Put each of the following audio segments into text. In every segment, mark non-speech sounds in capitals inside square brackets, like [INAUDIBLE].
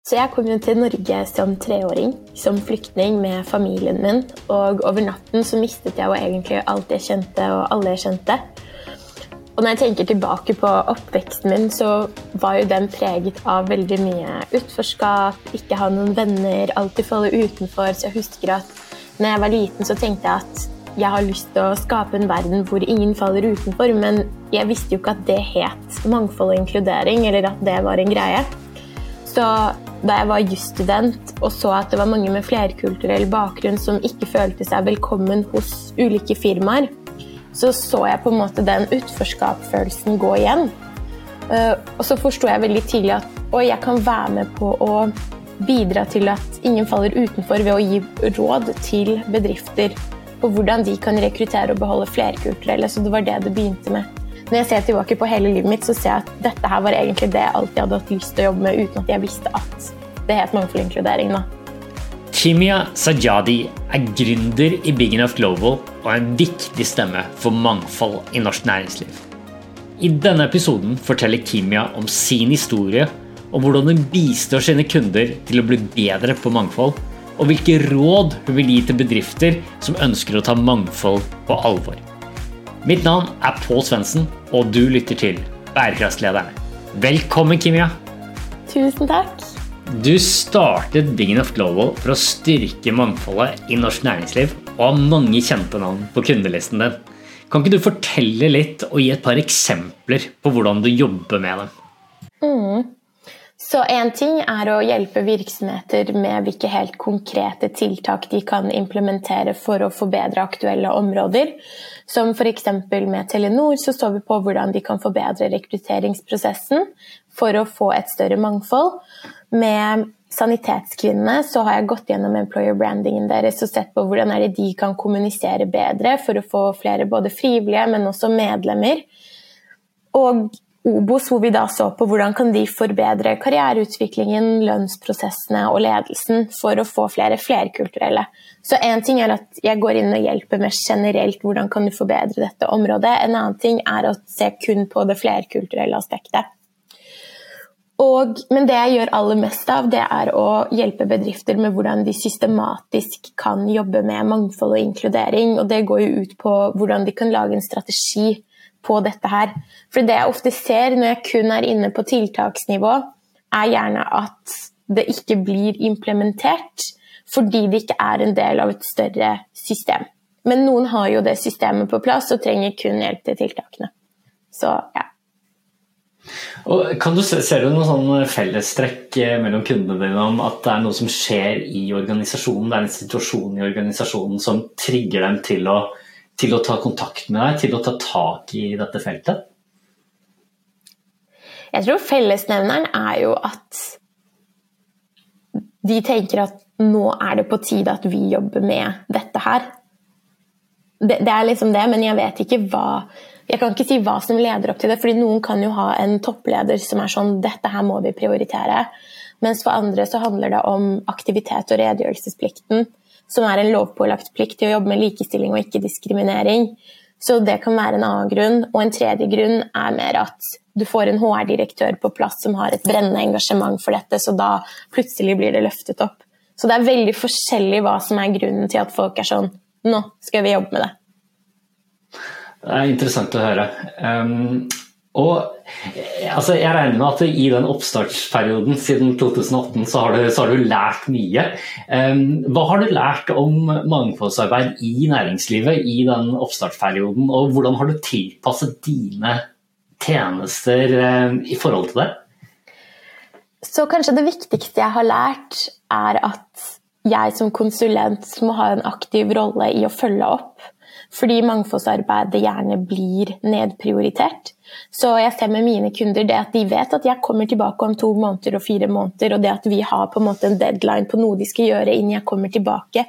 Så jeg kom jo til Norge som treåring, som flyktning med familien min. Og over natten så mistet jeg jo egentlig alt jeg kjente, og alle jeg kjente. Og når jeg tenker tilbake på oppveksten min, så var jo den preget av veldig mye utforskap, ikke ha noen venner, alltid falle utenfor. Så jeg husker at når jeg var liten, så tenkte jeg at jeg har lyst til å skape en verden hvor ingen faller utenfor, men jeg visste jo ikke at det het mangfold og inkludering, eller at det var en greie. Så da jeg var jusstudent og så at det var mange med flerkulturell bakgrunn som ikke følte seg velkommen hos ulike firmaer, så så jeg på en måte den utforskapsfølelsen gå igjen. Eh, og så forsto jeg veldig tidlig at å, jeg kan være med på å bidra til at ingen faller utenfor ved å gi råd til bedrifter på hvordan de kan rekruttere og beholde flerkulturelle. Så det var det det begynte med. Når jeg ser tilbake på hele livet mitt, så ser jeg at dette her var egentlig det jeg alltid hadde hatt lyst til å jobbe med, uten at jeg visste at det het mangfold og inkludering. da. Kimia Sajadi er gründer i Big Enough Global og en viktig stemme for mangfold i norsk næringsliv. I denne episoden forteller Kimia om sin historie, om hvordan hun bistår sine kunder til å bli bedre på mangfold, og hvilke råd hun vil gi til bedrifter som ønsker å ta mangfold på alvor. Mitt navn er Pål Svendsen, og du lytter til Bærekraftslederne. Velkommen, Kimia. Tusen takk. Du startet Big Enough Global for å styrke mangfoldet i norsk næringsliv, og har mange kjente navn på kundelisten din. Kan ikke du fortelle litt og gi et par eksempler på hvordan du jobber med dem? Mm. Så én ting er å hjelpe virksomheter med hvilke helt konkrete tiltak de kan implementere for å forbedre aktuelle områder. Som f.eks. med Telenor så står vi på hvordan de kan forbedre rekrutteringsprosessen for å få et større mangfold. Med Sanitetskvinnene så har jeg gått gjennom employer brandingen deres og sett på hvordan er det de kan kommunisere bedre for å få flere både frivillige, men også medlemmer. Og Obos, hvor vi da så på hvordan kan de forbedre karriereutviklingen, lønnsprosessene og ledelsen for å få flere flerkulturelle. Så én ting er at jeg går inn og hjelper med generelt hvordan kan du forbedre dette området. En annen ting er å se kun på det flerkulturelle aspektet. Og, men det jeg gjør aller mest av, det er å hjelpe bedrifter med hvordan de systematisk kan jobbe med mangfold og inkludering. Og det går jo ut på hvordan de kan lage en strategi på dette her. For det jeg ofte ser når jeg kun er inne på tiltaksnivå, er gjerne at det ikke blir implementert fordi det ikke er en del av et større system. Men noen har jo det systemet på plass og trenger kun hjelp til tiltakene. Så ja. Og kan du se, Ser du noen sånn fellestrekk eh, mellom kundene dine om at det er noe som skjer i organisasjonen, det er en situasjon i organisasjonen som trigger dem til å til å ta kontakt med deg, til å ta tak i dette feltet? Jeg tror fellesnevneren er jo at de tenker at nå er det på tide at vi jobber med dette her. Det, det, er liksom det, men jeg vet ikke hva Jeg kan ikke si hva som leder opp til det, fordi noen kan jo ha en toppleder som er sånn Dette her må vi prioritere. Mens for andre så handler det om aktivitet og redegjørelsesplikten som er en lovpålagt plikt til å jobbe med likestilling og ikke diskriminering. Så det kan være en annen grunn. Og en tredje grunn er mer at du får en HR-direktør på plass som har et brennende engasjement for dette, så da plutselig blir det løftet opp. Så det er veldig forskjellig hva som er grunnen til at folk er sånn Nå skal vi jobbe med det. Det er interessant å høre. Um, og altså, Jeg regner med at i den oppstartsperioden siden 2018 så har du, så har du lært mye. Um, hva har du lært om mangfoldsarbeid i næringslivet i den oppstartsperioden, og hvordan har du tilpasset dine tjenester um, i forhold til det? Så kanskje det viktigste jeg har lært, er at jeg som konsulent må ha en aktiv rolle i å følge opp. Fordi mangfoldsarbeidet gjerne blir nedprioritert. Så jeg ser med mine kunder det at de vet at jeg kommer tilbake om to måneder og fire måneder, og det at vi har på en måte en deadline på noe de skal gjøre innen jeg kommer tilbake,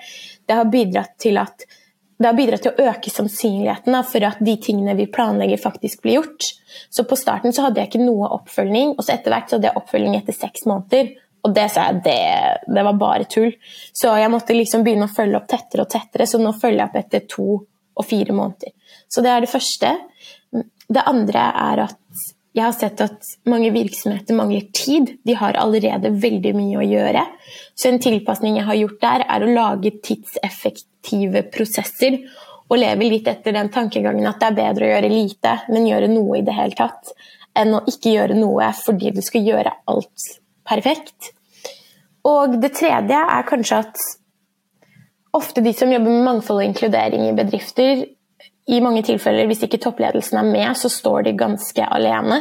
det har bidratt til at har bidratt til å øke sannsynligheten for at de tingene vi planlegger, faktisk blir gjort. Så på starten så hadde jeg ikke noe oppfølging, og så etter hvert så hadde jeg oppfølging etter seks måneder. Og det sa jeg, det, det var bare tull. Så jeg måtte liksom begynne å følge opp tettere og tettere, så nå følger jeg opp etter to og fire måneder. Så det er det første. Det andre er at jeg har sett at mange virksomheter mangler tid. De har allerede veldig mye å gjøre. Så en tilpasning jeg har gjort der, er å lage tidseffektive prosesser. Og leve litt etter den tankegangen at det er bedre å gjøre lite, men gjøre noe i det hele tatt, enn å ikke gjøre noe fordi du skal gjøre alt perfekt. Og det tredje er kanskje at ofte de som jobber med mangfold og inkludering i bedrifter, i mange tilfeller, hvis ikke toppledelsen er med, så står de ganske alene.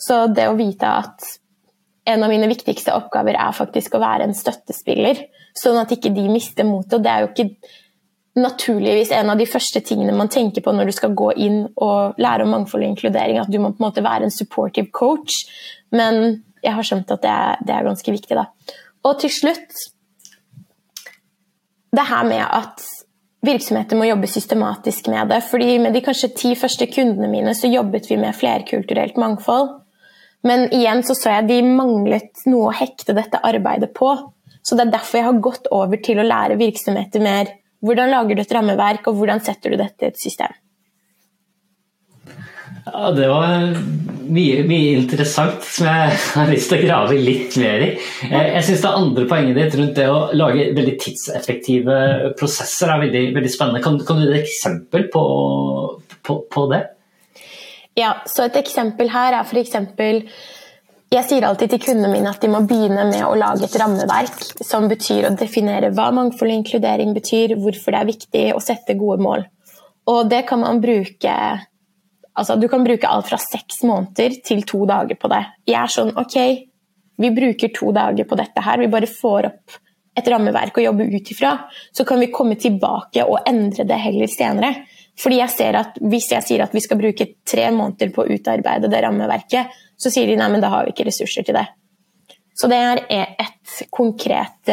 Så det å vite at en av mine viktigste oppgaver er faktisk å være en støttespiller, sånn at ikke de mister motet. Det er jo ikke naturligvis en av de første tingene man tenker på når du skal gå inn og lære om mangfold og inkludering, at du må på en måte være en supportive coach. Men jeg har skjønt at det er, det er ganske viktig. da. Og til slutt det her med at virksomheter må jobbe systematisk med det. fordi Med de kanskje ti første kundene mine så jobbet vi med flerkulturelt mangfold. Men igjen så så jeg de manglet noe å hekte dette arbeidet på. Så det er derfor jeg har gått over til å lære virksomheter mer hvordan lager du et rammeverk, og hvordan setter du dette i et system. Ja, Det var mye, mye, interessant som jeg [LAUGHS] har lyst til å grave litt mer i. Eh, jeg syns det andre poenget ditt rundt det å lage veldig tidseffektive prosesser er veldig, veldig spennende. Kan, kan, du gi et eksempel på, på, på, det? Ja, så et eksempel her er f.eks. Jeg sier alltid til kundene mine at de må begynne med å lage et rammeverk som betyr å definere hva mangfold og inkludering betyr, hvorfor det er viktig å sette gode mål. Og det kan man bruke Altså, du kan bruke alt fra seks måneder til to dager på det. Jeg er sånn OK, vi bruker to dager på dette her. Vi bare får opp et rammeverk å jobbe ut ifra. Så kan vi komme tilbake og endre det heller senere. Fordi jeg ser at Hvis jeg sier at vi skal bruke tre måneder på å utarbeide det rammeverket, så sier de nei, men da har vi ikke ressurser til det. Så det er et konkret,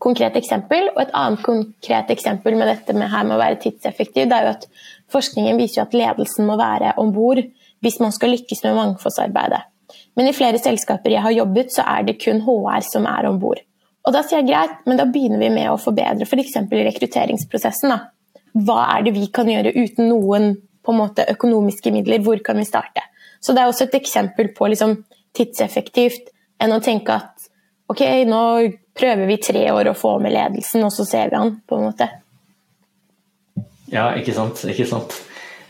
konkret eksempel. Og et annet konkret eksempel med dette med, med å være tidseffektiv, det er jo at Forskningen viser jo at ledelsen må være om bord hvis man skal lykkes med mangfoldsarbeidet. Men i flere selskaper jeg har jobbet, så er det kun HR som er om bord. Og da sier jeg greit, men da begynner vi med å forbedre f.eks. For rekrutteringsprosessen. Da. Hva er det vi kan gjøre uten noen måte, økonomiske midler? Hvor kan vi starte? Så det er også et eksempel på liksom, tidseffektivt enn å tenke at ok, nå prøver vi tre år å få med ledelsen, og så ser vi han, på en måte. Ja, ikke sant. Ikke sant.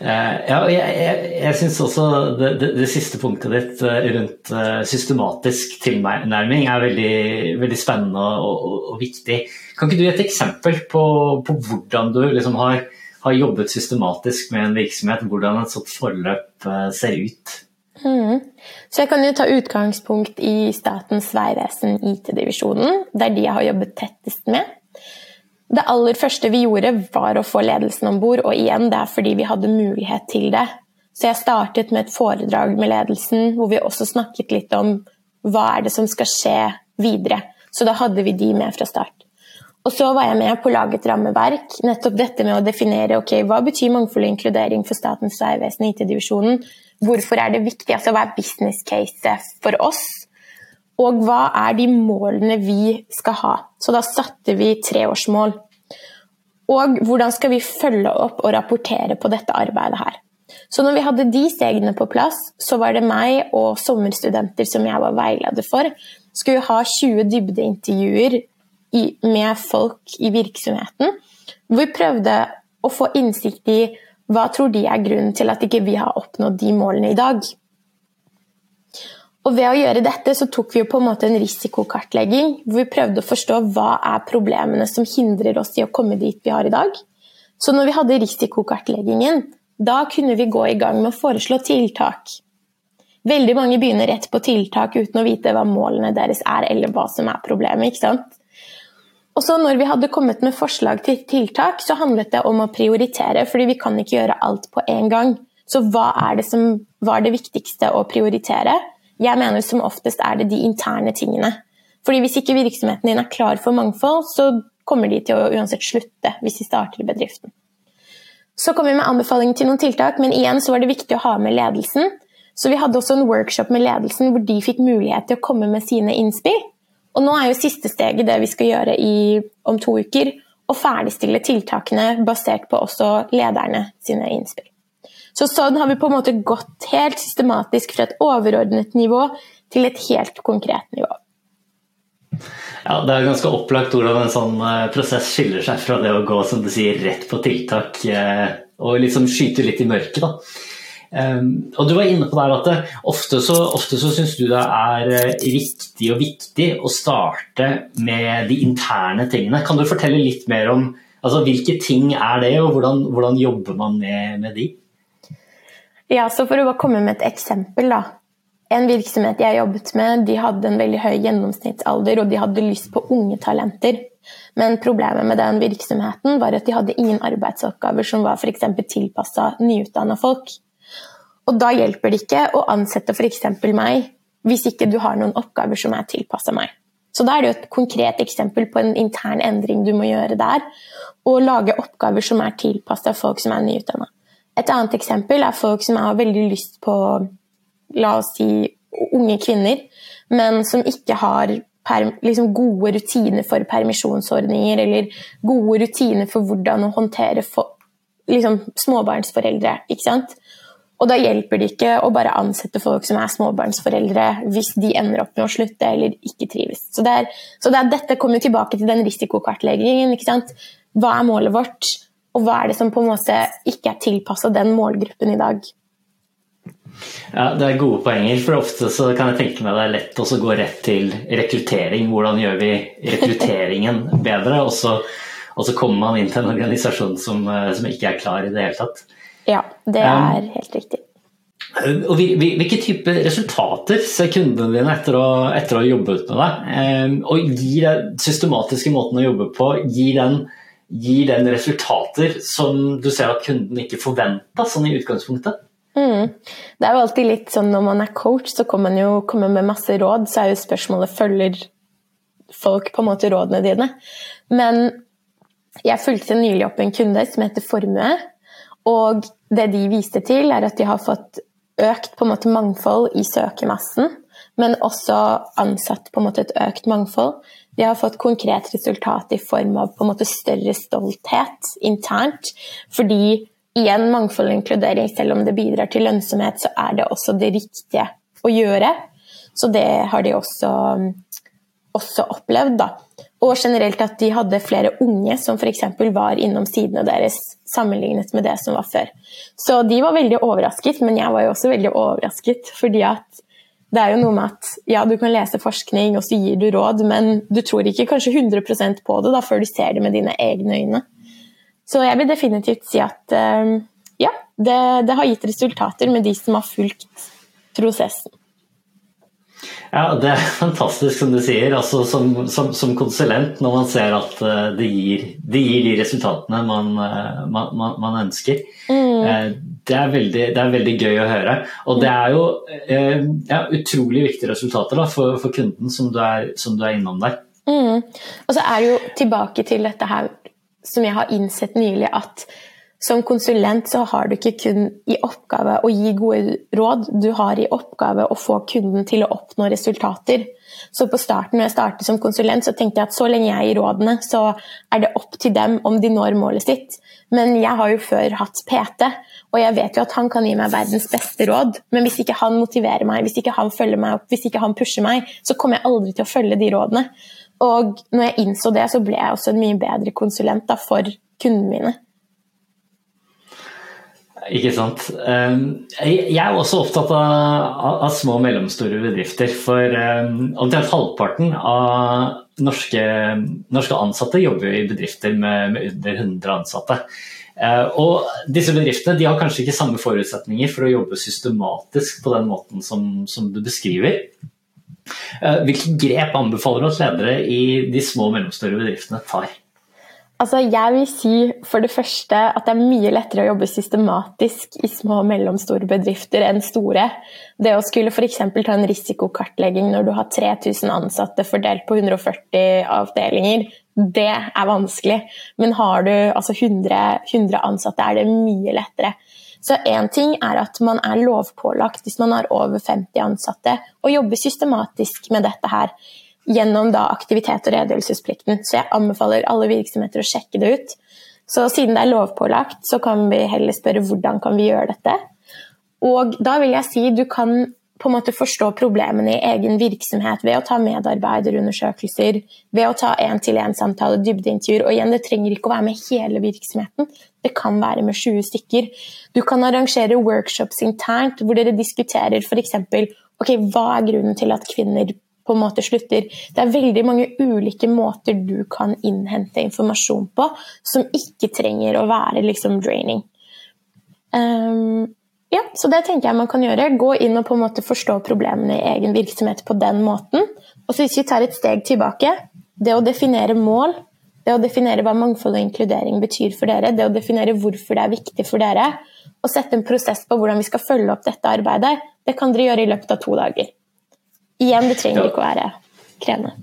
Uh, ja, jeg, jeg, jeg syns også det, det, det, siste punktet ditt uh, rundt uh, systematisk tilnærming er veldig, veldig spennende og, og, og, viktig. Kan ikke du gi et eksempel på, på hvordan du liksom har, har, jobbet systematisk med en virksomhet? Hvordan et sånt forløp ser ut? Mm. Så jeg kan jo ta utgangspunkt i Statens vegvesen IT-divisjonen, der de har jobbet tettest med. Det aller første vi gjorde, var å få ledelsen om bord, og igjen, det er fordi vi hadde mulighet til det. Så jeg startet med et foredrag med ledelsen hvor vi også snakket litt om hva er det som skal skje videre. Så da hadde vi de med fra start. Og så var jeg med på å lage et rammeverk. Nettopp dette med å definere ok, hva betyr mangfold og inkludering for Statens vegvesen IT-divisjonen. Hvorfor er det viktig? Altså hva er business case for oss? Og hva er de målene vi skal ha? Så da satte vi treårsmål. Og hvordan skal vi følge opp og rapportere på dette arbeidet her? Så når vi hadde de stegene på plass, så var det meg og sommerstudenter som jeg var veileder for, skulle ha 20 dybdeintervjuer med folk i virksomheten. Hvor vi prøvde å få innsikt i hva tror de er grunnen til at ikke vi har oppnådd de målene i dag. Og ved å gjøre dette så tok vi jo på en måte en risikokartlegging hvor vi prøvde å forstå hva er problemene som hindrer oss i å komme dit vi har i dag. Så når vi hadde risikokartleggingen, da kunne vi gå i gang med å foreslå tiltak. Veldig mange begynner rett på tiltak uten å vite hva målene deres er, eller hva som er problemet. ikke sant? Og så når vi hadde kommet med forslag til tiltak, så handlet det om å prioritere, fordi vi kan ikke gjøre alt på en gang. Så hva er det som var det viktigste å prioritere? Jeg mener som oftest er det de interne tingene. Fordi Hvis ikke virksomheten din er klar for mangfold, så kommer de til å uansett slutte hvis de starter i bedriften. Så kom vi med anbefalinger til noen tiltak, men igjen så var det viktig å ha med ledelsen. Så vi hadde også en workshop med ledelsen hvor de fikk mulighet til å komme med sine innspill. Og nå er jo siste steget det vi skal gjøre i, om to uker, å ferdigstille tiltakene basert på også lederne sine innspill. Så sånn har vi på en måte gått helt systematisk fra et overordnet nivå til et helt konkret nivå. Ja, Det er ganske opplagt hvordan en sånn eh, prosess skiller seg fra det å gå som du sier, rett på tiltak eh, og liksom skyte litt i mørket. da. Um, og Du var inne på der at det, ofte så, så syns du det er eh, riktig og viktig å starte med de interne tingene. Kan du fortelle litt mer om altså, hvilke ting er det, og hvordan, hvordan jobber man med, med de? Ja, så For å bare komme med et eksempel. da. En virksomhet jeg jobbet med, de hadde en veldig høy gjennomsnittsalder, og de hadde lyst på unge talenter. Men problemet med den virksomheten var at de hadde ingen arbeidsoppgaver som var f.eks. tilpassa nyutdanna folk. Og da hjelper det ikke å ansette f.eks. meg hvis ikke du har noen oppgaver som er tilpassa meg. Så da er det jo et konkret eksempel på en intern endring du må gjøre der. Og lage oppgaver som er tilpassa folk som er nyutdanna. Et annet eksempel er folk som har veldig lyst på la oss si unge kvinner, men som ikke har liksom gode rutiner for permisjonsordninger eller gode rutiner for hvordan å håndtere for, liksom, småbarnsforeldre. ikke sant? Og da hjelper det ikke å bare ansette folk som er småbarnsforeldre hvis de ender opp med å slutte eller ikke trives. Så, det er, så det er, dette kommer tilbake til den risikokartleggingen. Hva er målet vårt, og hva er det som på en måte ikke er tilpassa den målgruppen i dag? Ja, Det er gode poenger. for Ofte så kan jeg tenke meg det er lett å gå rett til rekruttering. Hvordan gjør vi rekrutteringen [LAUGHS] bedre? Og så, og så kommer man inn til en organisasjon som, eh, som ikke er klar i det hele tatt. Ja, det er helt riktig. Og Hvilke type resultater ser kundene dine etter å, etter å ha jobbet med deg? Og gir den systematiske måten å jobbe på gir den, gir den resultater som du ser at kunden ikke forventa sånn i utgangspunktet? Mm. Det er jo alltid litt sånn når man er coach, så kommer man jo kommer med masse råd, så er jo spørsmålet følger folk på en måte rådene dine. Men jeg fulgte nylig opp en kunde som heter Formue. Og det de viste til, er at de har fått økt på en måte mangfold i søkermassen, men også ansatt på en måte et økt mangfold. De har fått konkret resultat i form av på en måte større stolthet internt. Fordi igjen, mangfold og inkludering, selv om det bidrar til lønnsomhet, så er det også det riktige å gjøre. Så det har de også, også opplevd, da. Og generelt at de hadde flere unge som f.eks. var innom sidene deres sammenlignet med det som var før. Så de var veldig overrasket, men jeg var jo også veldig overrasket. fordi at det er jo noe med at ja, du kan lese forskning og så gir du råd, men du tror ikke kanskje 100% på det da, før du ser det med dine egne øyne. Så jeg vil definitivt si at uh, ja, det, det har gitt resultater med de som har fulgt prosessen. Ja, Det er fantastisk som du sier. Altså, som, som, som, konsulent, når man ser at eh, det gir, det gir de resultatene man, eh, man, man, man ønsker. Mm. Eh, det, er veldig, det, er veldig, gøy å høre. Og det er jo ja, utrolig viktige resultater da, for, for, kunden som du, er, som du er innom der. Mm. Og så er det jo tilbake til dette her som jeg har innsett nylig, at som konsulent så har du ikke kun i oppgave å gi gode råd, du har i oppgave å få kunden til å oppnå resultater. Så på starten når jeg startet som konsulent, så tenkte jeg at så lenge jeg gir rådene, så er det opp til dem om de når målet sitt. Men jeg har jo før hatt PT, og jeg vet jo at han kan gi meg verdens beste råd. Men hvis ikke han motiverer meg, hvis ikke han følger meg opp, hvis ikke han pusher meg, så kommer jeg aldri til å følge de rådene. Og når jeg innså det, så ble jeg også en mye bedre konsulent da, for kundene mine. Ikke sant. Ehm, jeg er også opptatt av, små og mellomstore bedrifter. For ehm, omtrent halvparten av norske, norske, ansatte jobber i bedrifter med, med under 100 ansatte. Eh, og disse bedriftene har kanskje ikke samme forutsetninger for å jobbe systematisk på den måten som, som du beskriver. Hvilke grep anbefaler du at ledere i de små og mellomstore bedriftene tar? Altså, jeg vil si for det første at det er mye lettere å jobbe systematisk i små og mellomstore bedrifter enn store. Det å skulle f.eks. ta en risikokartlegging når du har 3000 ansatte fordelt på 140 avdelinger, det er vanskelig. Men har du altså 100, 100 ansatte, er det mye lettere. Så én ting er at man er lovpålagt hvis man har over 50 ansatte, å jobbe systematisk med dette her gjennom da aktivitet- og redegjørelsesplikten. Så jeg anbefaler alle virksomheter å sjekke det ut. Så siden det er lovpålagt, så kan vi heller spørre hvordan kan vi gjøre dette. Og da vil jeg si du kan på en måte forstå problemene i egen virksomhet ved å ta medarbeiderundersøkelser, ved å ta én-til-én-samtale, dybdeintervjuer. Og igjen, det trenger ikke å være med hele virksomheten, det kan være med 20 stykker. Du kan arrangere workshops internt hvor dere diskuterer f.eks. ok, hva er grunnen til at kvinner på en måte slutter. Det er veldig mange ulike måter du kan innhente informasjon på som ikke trenger å være liksom draining. Um, ja, så det tenker jeg man kan gjøre. Gå inn og på en måte forstå problemene i egen virksomhet på den måten. Og så hvis vi tar et steg tilbake, det å definere mål, det å definere hva mangfold og inkludering betyr for dere, det å definere hvorfor det er viktig for dere, og sette en prosess på hvordan vi skal følge opp dette arbeidet, det kan dere gjøre i løpet av to dager. Igjen, det trenger ikke å være krevende.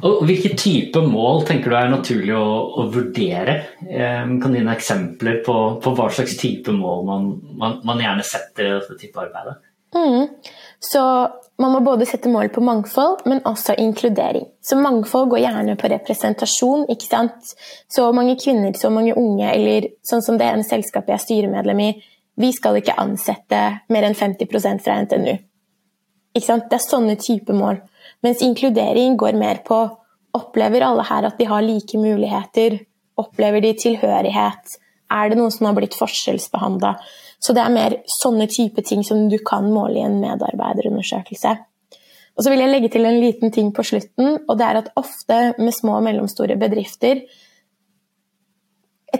Og Hvilke type mål tenker du er naturlig å, å vurdere? Eh, kan du gi eksempler på, på, hva slags type mål man, man, man gjerne setter i dette type arbeidet? Mm. Så man må både sette mål på mangfold, men også inkludering. Så mangfold går gjerne på representasjon. ikke sant? Så mange kvinner, så mange unge, eller sånn som det ene selskapet jeg er styremedlem i, vi skal ikke ansette mer enn 50% fra NTNU. Det er sånne type mål. Mens inkludering går mer på opplever alle her at de har like muligheter? Opplever de tilhørighet? Er det noen som har blitt forskjellsbehandla? Så det er mer sånne type ting som du kan måle i en medarbeiderundersøkelse. Og så vil jeg legge til en liten ting på slutten, og det er at ofte med små og mellomstore bedrifter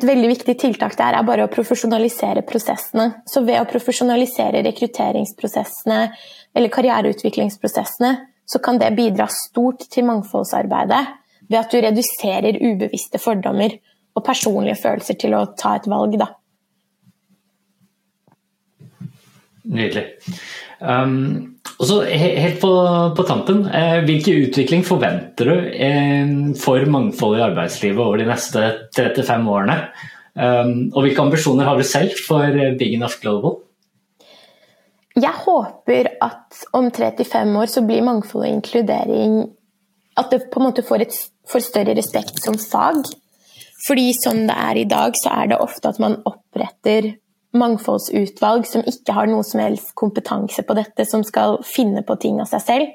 et veldig viktig tiltak der er bare å profesjonalisere prosessene. Så ved å profesjonalisere rekrutteringsprosessene eller karriereutviklingsprosessene, så kan det bidra stort til mangfoldsarbeidet ved at du reduserer ubevisste fordommer og personlige følelser til å ta et valg. Da. Nydelig. Um, og så Helt på, på tampen, eh, hvilken utvikling forventer du eh, for mangfold i arbeidslivet over de neste 35 årene? Um, og hvilke ambisjoner har du selv for eh, Big Enough Global? Jeg håper at om 35 år så blir mangfold og inkludering At det på en måte får, et, får større respekt som fag. Fordi sånn det er i dag, så er det ofte at man oppretter mangfoldsutvalg som ikke har noe som helst kompetanse på dette, som skal finne på ting av seg selv.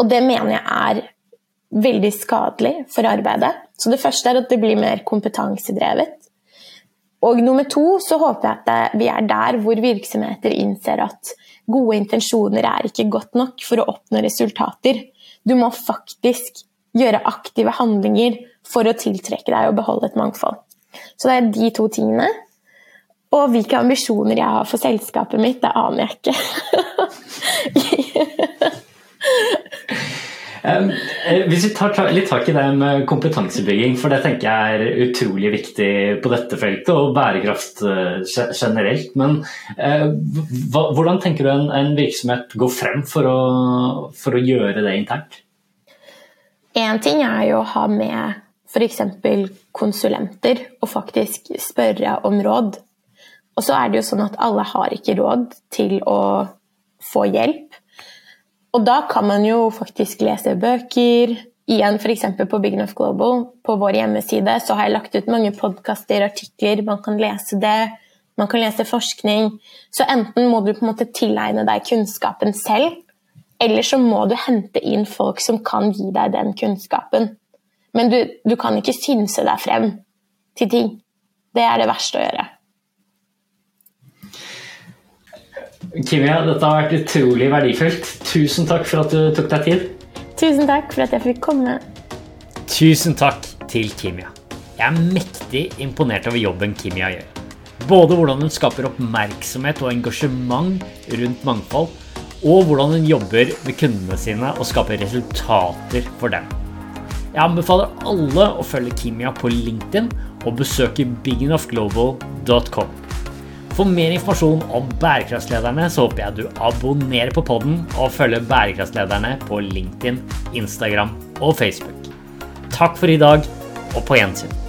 Og det mener jeg er veldig skadelig for arbeidet. Så det første er at det blir mer kompetansedrevet. Og nummer to så håper jeg at vi er der hvor virksomheter innser at gode intensjoner er ikke godt nok for å oppnå resultater. Du må faktisk gjøre aktive handlinger for å tiltrekke deg og beholde et mangfold. Så det er de to tingene. Og hvilke ambisjoner jeg har for selskapet mitt, det aner jeg ikke. [LAUGHS] um, hvis vi tar litt tak i det med kompetansebygging, for det tenker jeg er utrolig viktig på dette feltet, og bærekraft uh, generelt. Men uh, hvordan tenker du en, en, virksomhet går frem for å, for å gjøre det internt? Én ting er jo å ha med f.eks. konsulenter og faktisk spørre om råd. Og så er det jo sånn at alle har ikke råd til å få hjelp. Og da kan man jo faktisk lese bøker. Igjen f.eks. på Big Enough Global, på vår hjemmeside, så har jeg lagt ut mange podkaster, artikler, man kan lese det. Man kan lese forskning. Så enten må du på en måte tilegne deg kunnskapen selv, eller så må du hente inn folk som kan gi deg den kunnskapen. Men du, du kan ikke synse deg frem til ting. Det er det verste å gjøre. Kimia, dette har vært utrolig verdifullt. Tusen takk for at du tok deg tid. Tusen takk for at jeg fikk komme. Tusen takk til Kimia. Jeg er mektig imponert over jobben Kimia gjør. Både hvordan hun skaper oppmerksomhet og engasjement rundt mangfold, og hvordan hun jobber med kundene sine og skaper resultater for dem. Jeg anbefaler alle å følge Kimia på LinkedIn og besøke bigenoughglobal.com. For mer informasjon om bærekraftslederne så håper jeg du abonnerer på podden og følger bærekraftslederne på LinkedIn, Instagram og Facebook. Takk for i dag, og på gjensyn.